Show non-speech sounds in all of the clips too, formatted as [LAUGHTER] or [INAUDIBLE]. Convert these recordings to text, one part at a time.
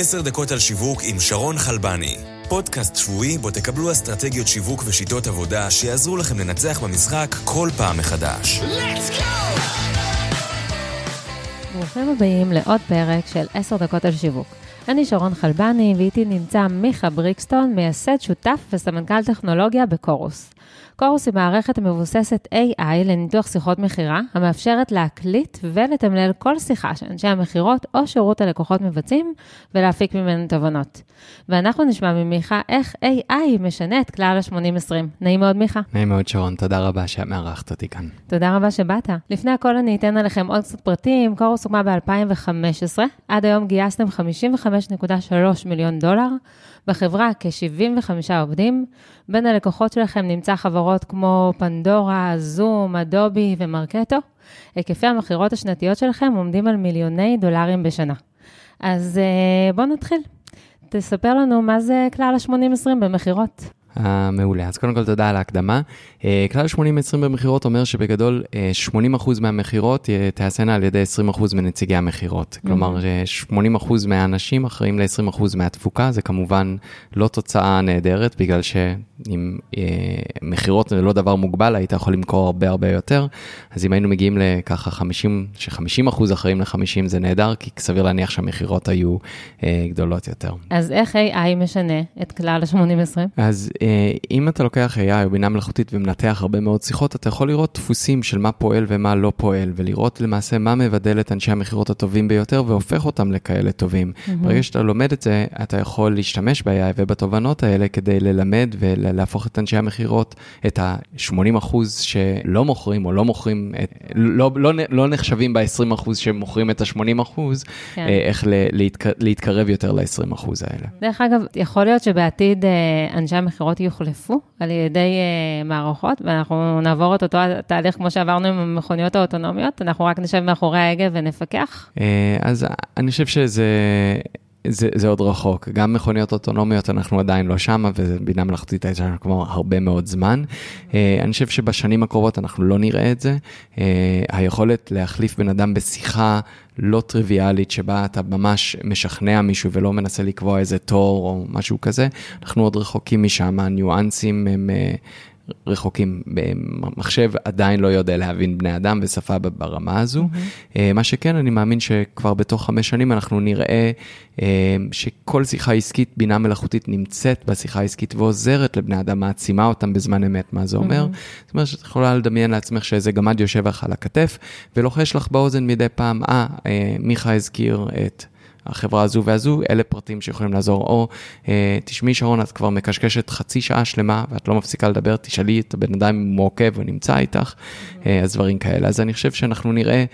עשר דקות על שיווק עם שרון חלבני. פודקאסט שבועי בו תקבלו אסטרטגיות שיווק ושיטות עבודה שיעזרו לכם לנצח במשחק כל פעם מחדש. ברוכים הבאים לעוד פרק של עשר דקות על שיווק. אני שרון חלבני, ואיתי נמצא מיכה בריקסטון, מייסד שותף וסמנכ"ל טכנולוגיה בקורוס. קורוס היא מערכת מבוססת AI לניתוח שיחות מכירה, המאפשרת להקליט ולתמלל כל שיחה שאנשי המכירות או שירות הלקוחות מבצעים, ולהפיק ממנו תובנות. ואנחנו נשמע ממיכה איך AI משנה את כלל ה-80-20. נעים מאוד, מיכה. נעים מאוד, שרון, תודה רבה שאת מארחת אותי כאן. תודה רבה שבאת. לפני הכל אני אתן עליכם עוד קצת פרטים. קורוס הוקמה ב-2015, עד היום גייסתם 55.3 מיליון דולר. בחברה כ-75 עובדים. בין הלקוחות שלכם נמצא חברות כמו פנדורה, זום, אדובי ומרקטו. היקפי המכירות השנתיות שלכם עומדים על מיליוני דולרים בשנה. אז אה, בואו נתחיל. תספר לנו מה זה כלל ה-80-20 במכירות. מעולה, אז קודם כל תודה על ההקדמה. Uh, כלל 80-20 במכירות אומר שבגדול uh, 80% מהמכירות uh, תעשינה על ידי 20% מנציגי המכירות. Mm-hmm. כלומר, uh, 80% מהאנשים אחראים ל-20% מהתפוקה, זה כמובן לא תוצאה נהדרת, בגלל שאם מכירות זה לא דבר מוגבל, היית יכול למכור הרבה הרבה יותר. אז אם היינו מגיעים לככה 50, ש-50% אחראים ל-50 זה נהדר, כי סביר להניח שהמכירות היו גדולות יותר. אז איך AI משנה את כלל ה-80-20? אז אה, אם אתה לוקח AI או בינה מלאכותית ומנתח הרבה מאוד שיחות, אתה יכול לראות דפוסים של מה פועל ומה לא פועל, ולראות למעשה מה מבדל את אנשי המכירות הטובים ביותר והופך אותם לכאלה טובים. Mm-hmm. ברגע שאתה לומד את זה, אתה יכול להשתמש ב-AI ובתובנות האלה כדי ללמד ולהפוך את אנשי המכירות, את ה-80% שלא מוכרים או לא מוכרים, את, לא, לא, לא נחשבים ב-20% שמוכרים את ה-80%, כן. אה, איך להתק, להתקרב יותר ל-20% האלה. דרך אגב, יכול להיות שבעתיד אה, אנשי המכירות מערכות יוחלפו על ידי uh, מערכות, ואנחנו נעבור את אותו תהליך כמו שעברנו עם המכוניות האוטונומיות, אנחנו רק נשב מאחורי ההגה ונפקח. Uh, אז אני חושב שזה... זה, זה עוד רחוק, גם מכוניות אוטונומיות אנחנו עדיין לא שם, ובינה מלאכותית הייתה שם כבר הרבה מאוד זמן. Uh, אני חושב שבשנים הקרובות אנחנו לא נראה את זה. Uh, היכולת להחליף בן אדם בשיחה לא טריוויאלית, שבה אתה ממש משכנע מישהו ולא מנסה לקבוע איזה תור או משהו כזה, אנחנו עוד רחוקים משם, הניואנסים הם... רחוקים. מחשב עדיין לא יודע להבין בני אדם בשפה ברמה הזו. Mm-hmm. מה שכן, אני מאמין שכבר בתוך חמש שנים אנחנו נראה אה, שכל שיחה עסקית, בינה מלאכותית נמצאת בשיחה העסקית ועוזרת לבני אדם, מעצימה אותם בזמן אמת, מה זה אומר? Mm-hmm. זאת אומרת שאת יכולה לדמיין לעצמך שאיזה גמד יושב לך על הכתף ולוחש לך באוזן מדי פעם, אה, אה מיכה הזכיר את... החברה הזו והזו, אלה פרטים שיכולים לעזור. או, אה, תשמעי שרון, את כבר מקשקשת חצי שעה שלמה ואת לא מפסיקה לדבר, תשאלי את הבן אדם אם הוא עוקב או נמצא איתך, אה, אז דברים כאלה. אז אני חושב שאנחנו נראה...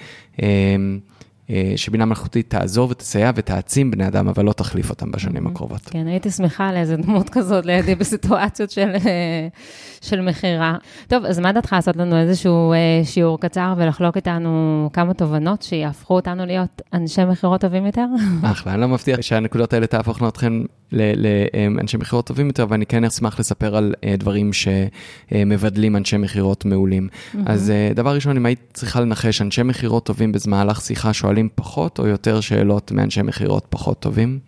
אה, שבינה מלאכותית תעזור ותסייע ותעצים בני אדם, אבל לא תחליף אותם בשנים הקרובות. כן, הייתי שמחה על איזה דמות כזאת לידי [LAUGHS] בסיטואציות של, אה, של מכירה. טוב, אז מה דעתך לעשות לנו איזשהו אה, שיעור קצר ולחלוק איתנו כמה תובנות שיהפכו אותנו להיות אנשי מכירות טובים יותר? אחלה, אני לא מבטיח שהנקודות האלה תהפוכנו אתכם לאנשי מכירות טובים יותר, ואני כן אשמח לספר על דברים שמבדלים אנשי מכירות מעולים. אז דבר ראשון, אם היית צריכה לנחש אנשי מכירות טובים במהלך שיחה, שואלים שואלים פחות או יותר שאלות מאנשי מכירות פחות טובים?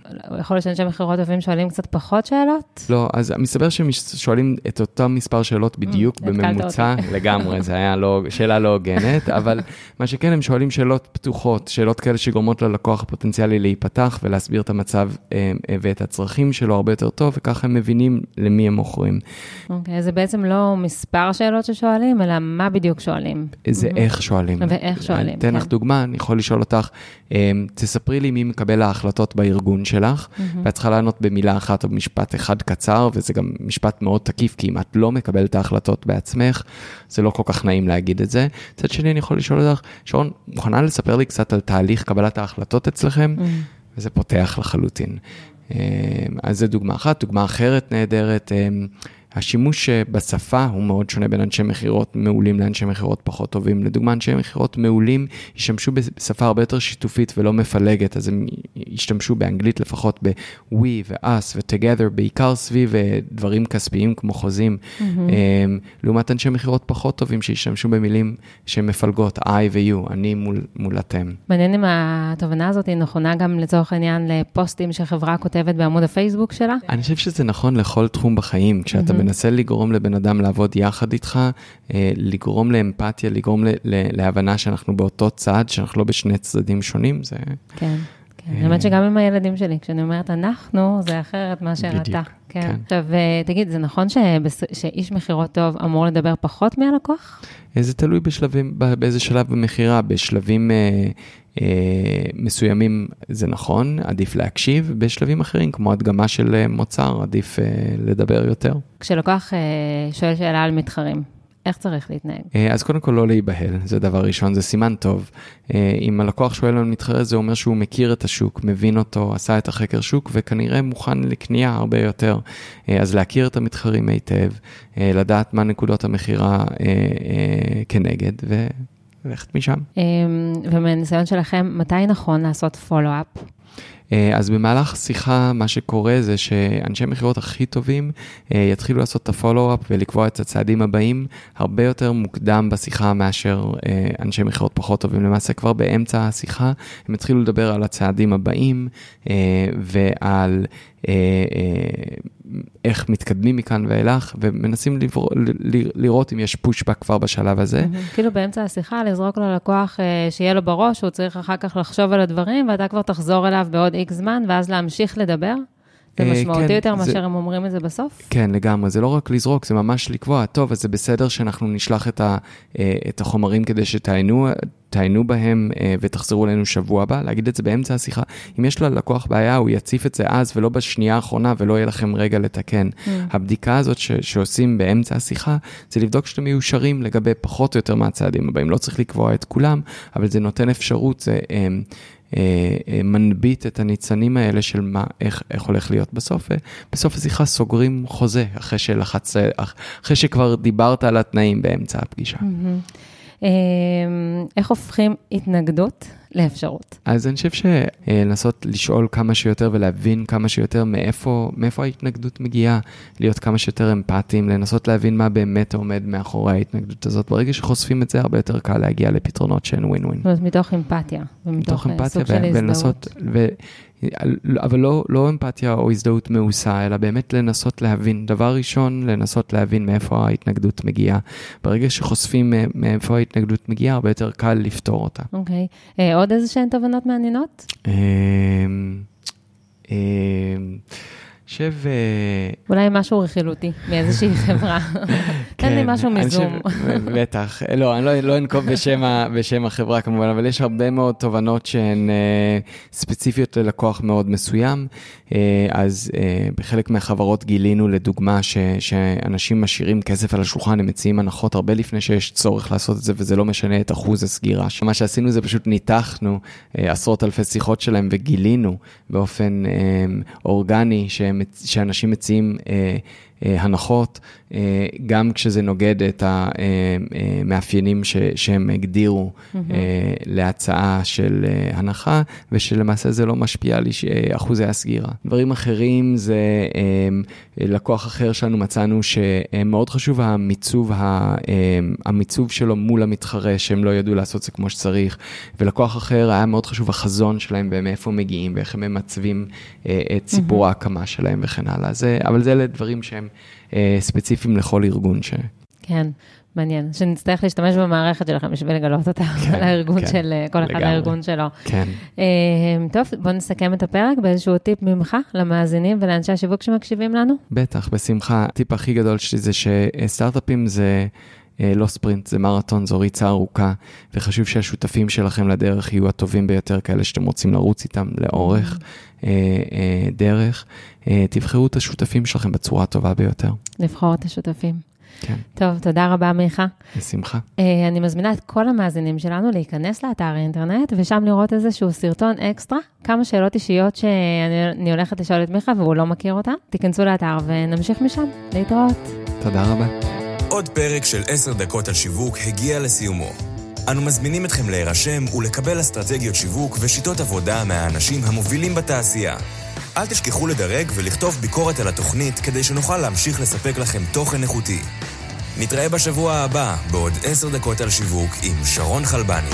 יכול להיות שאנשי מכירות טובים שואלים קצת פחות שאלות? לא, אז מסתבר שהם שואלים את אותם מספר שאלות בדיוק mm, בממוצע, לגמרי, זו הייתה לא, שאלה לא הוגנת, [LAUGHS] אבל מה שכן, הם שואלים שאלות פתוחות, שאלות כאלה שגורמות ללקוח הפוטנציאלי להיפתח ולהסביר את המצב אה, אה, ואת הצרכים שלו הרבה יותר טוב, וככה הם מבינים למי הם מוכרים. אוקיי, okay, זה בעצם לא מספר שאלות ששואלים, אלא מה בדיוק שואלים. זה mm-hmm. איך שואלים. ואיך שואלים, כן. אתן לך דוגמה, אני יכול לשאול אותך, אמ, תספרי לי מי מקבל ההחלטות בארגון שלך, mm-hmm. ואת צריכה לענות במילה אחת או במשפט אחד קצר, וזה גם משפט מאוד תקיף, כי אם את לא מקבלת ההחלטות בעצמך, זה לא כל כך נעים להגיד את זה. מצד שני, אני יכול לשאול אותך, שרון, מוכנה לספר לי קצת על תהליך קבלת ההחלטות אצלכם? Mm-hmm. וזה פותח לחלוטין. אמ, אז זו דוגמה אחת, דוגמה אחרת נהדרת. השימוש אה, בשפה הוא מאוד שונה בין אנשי מכירות מעולים לאנשי מכירות פחות טובים. לדוגמה, אנשי מכירות מעולים ישתמשו בשפה הרבה יותר שיתופית ולא מפלגת, אז הם ישתמשו באנגלית לפחות ב-we ו-us ו-together, בעיקר סביב אה, דברים כספיים כמו חוזים, mm-hmm. לעומת אנשי מכירות פחות טובים שישתמשו במילים שהן מפלגות, I ו-you, אני מול, מול אתם. מעניין אם התובנה הזאת היא נכונה גם לצורך העניין לפוסטים שחברה כותבת בעמוד הפייסבוק שלה? אני חושב שזה נכון לכל תחום בחיים. כשאתה mm-hmm. מנסה לגרום לבן אדם לעבוד יחד איתך, אה, לגרום לאמפתיה, לגרום להבנה שאנחנו באותו צד, שאנחנו לא בשני צדדים שונים, זה... כן. כן, האמת שגם עם הילדים שלי, כשאני אומרת אנחנו, זה אחרת מאשר אתה. כן. כן. עכשיו, אה, תגיד, זה נכון שאיש מכירות טוב אמור לדבר פחות מהלקוח? אה, זה תלוי בשלבים, באיזה שלב במכירה. בשלבים אה, אה, מסוימים זה נכון, עדיף להקשיב, בשלבים אחרים, כמו הדגמה של מוצר, עדיף אה, לדבר יותר. כשלקוח אה, שואל שאלה על מתחרים, איך צריך להתנהג? אה, אז קודם כל לא להיבהל, זה דבר ראשון, זה סימן טוב. אה, אם הלקוח שואל על מתחרה, זה אומר שהוא מכיר את השוק, מבין אותו, עשה את החקר שוק, וכנראה מוכן לקנייה הרבה יותר. אה, אז להכיר את המתחרים היטב, לדעת מה נקודות המכירה כנגד, וללכת משם. ומהניסיון שלכם, מתי נכון לעשות פולו-אפ? אה, אז במהלך שיחה, מה שקורה זה שאנשי מכירות הכי טובים אה, יתחילו לעשות את הפולו-אפ ולקבוע את הצעדים הבאים הרבה יותר מוקדם בשיחה מאשר אה, אנשי מכירות פחות טובים. למעשה כבר באמצע השיחה הם יתחילו לדבר על הצעדים הבאים ועל איך מתקדמים מכאן ואילך, ומנסים לבר... לראות אם יש פושבק כבר בשלב הזה. כאילו באמצע השיחה, לזרוק ללקוח אה, שיהיה לו בראש, הוא צריך אחר כך לחשוב על הדברים, ואתה כבר תחזור אליו בעוד איקס זמן, ואז להמשיך לדבר. זה אה, משמעותי כן, יותר מאשר הם אומרים את זה בסוף? כן, לגמרי. זה לא רק לזרוק, זה ממש לקבוע, טוב, אז זה בסדר שאנחנו נשלח את, ה, אה, את החומרים כדי שתעיינו תעיינו בהם אה, ותחזרו אלינו שבוע הבא, להגיד את זה באמצע השיחה. אם יש ללקוח בעיה, הוא יציף את זה אז ולא בשנייה האחרונה ולא יהיה לכם רגע לתקן. Mm. הבדיקה הזאת ש- שעושים באמצע השיחה, זה לבדוק שאתם מיושרים לגבי פחות או יותר מהצעדים הבאים. לא צריך לקבוע את כולם, אבל זה נותן אפשרות, זה... אה, אה, אה, מנביט את הניצנים האלה של מה, איך, איך הולך להיות בסוף. בסוף השיחה סוגרים חוזה אחרי שלחץ, אחרי שכבר דיברת על התנאים באמצע הפגישה. איך הופכים התנגדות לאפשרות? אז אני חושב שלנסות לשאול כמה שיותר ולהבין כמה שיותר מאיפה, מאיפה ההתנגדות מגיעה, להיות כמה שיותר אמפתיים, לנסות להבין מה באמת עומד מאחורי ההתנגדות הזאת. ברגע שחושפים את זה, הרבה יותר קל להגיע לפתרונות שהן ווין ווין. זאת אומרת, מתוך אמפתיה. מתוך אמפתיה, סוג של הזדהות. אבל לא, לא אמפתיה או הזדהות מעושה, אלא באמת לנסות להבין. דבר ראשון, לנסות להבין מאיפה ההתנגדות מגיעה. ברגע שחושפים מאיפה ההתנגדות מגיעה, הרבה יותר קל לפתור אותה. אוקיי. Okay. אה, עוד איזה שהן תובנות מעניינות? אמ, אמ, חושב... אולי משהו רכילותי מאיזושהי [LAUGHS] חברה. תן לי כן, משהו מזום. בטח. לא, אני לא, לא אנקוב [LAUGHS] בשם החברה כמובן, אבל יש הרבה מאוד תובנות שהן אה, ספציפיות ללקוח מאוד מסוים. אה, אז אה, בחלק מהחברות גילינו לדוגמה שאנשים משאירים כסף על השולחן, הם מציעים הנחות הרבה לפני שיש צורך לעשות את זה, וזה לא משנה את אחוז הסגירה. מה שעשינו זה פשוט ניתחנו עשרות אלפי שיחות שלהם וגילינו באופן אורגני שהם שאנשים מציעים אה, הנחות, אה, גם כשזה נוגד את המאפיינים ש, שהם הגדירו mm-hmm. להצעה של הנחה, ושלמעשה זה לא משפיע על אחוזי הסגירה. דברים אחרים זה לקוח אחר שלנו מצאנו שמאוד חשוב המיצוב, המיצוב שלו מול המתחרה, שהם לא ידעו לעשות זה כמו שצריך, ולקוח אחר היה מאוד חשוב החזון שלהם ומאיפה מגיעים ואיך הם ממצבים את סיפור mm-hmm. ההקמה שלהם וכן הלאה. זה, אבל זה אלה דברים שהם... אה, ספציפיים לכל ארגון ש... כן, מעניין. שנצטרך להשתמש במערכת שלכם בשביל לגלות אותה, כן, לארגון כן, של, כל אחד לארגון שלו. כן. אה, טוב, בוא נסכם את הפרק באיזשהו טיפ ממך למאזינים ולאנשי השיווק שמקשיבים לנו. בטח, בשמחה. הטיפ הכי גדול שלי זה שסטארט-אפים זה... אה, לא ספרינט, זה מרתון, זו ריצה ארוכה, וחשוב שהשותפים שלכם לדרך יהיו הטובים ביותר, כאלה שאתם רוצים לרוץ איתם לאורך אה, אה, דרך. תבחרו את השותפים שלכם בצורה הטובה ביותר. לבחור את השותפים. כן. טוב, תודה רבה, מיכה. בשמחה. Uh, אני מזמינה את כל המאזינים שלנו להיכנס לאתר האינטרנט, ושם לראות איזשהו סרטון אקסטרה, כמה שאלות אישיות שאני הולכת לשאול את מיכה והוא לא מכיר אותה. תיכנסו לאתר ונמשיך משם. להתראות. תודה רבה. עוד פרק של עשר דקות על שיווק הגיע לסיומו. אנו מזמינים אתכם להירשם ולקבל אסטרטגיות שיווק ושיטות עבודה מהאנשים המובילים בתעשייה. אל תשכחו לדרג ולכתוב ביקורת על התוכנית כדי שנוכל להמשיך לספק לכם תוכן איכותי. נתראה בשבוע הבא בעוד עשר דקות על שיווק עם שרון חלבני.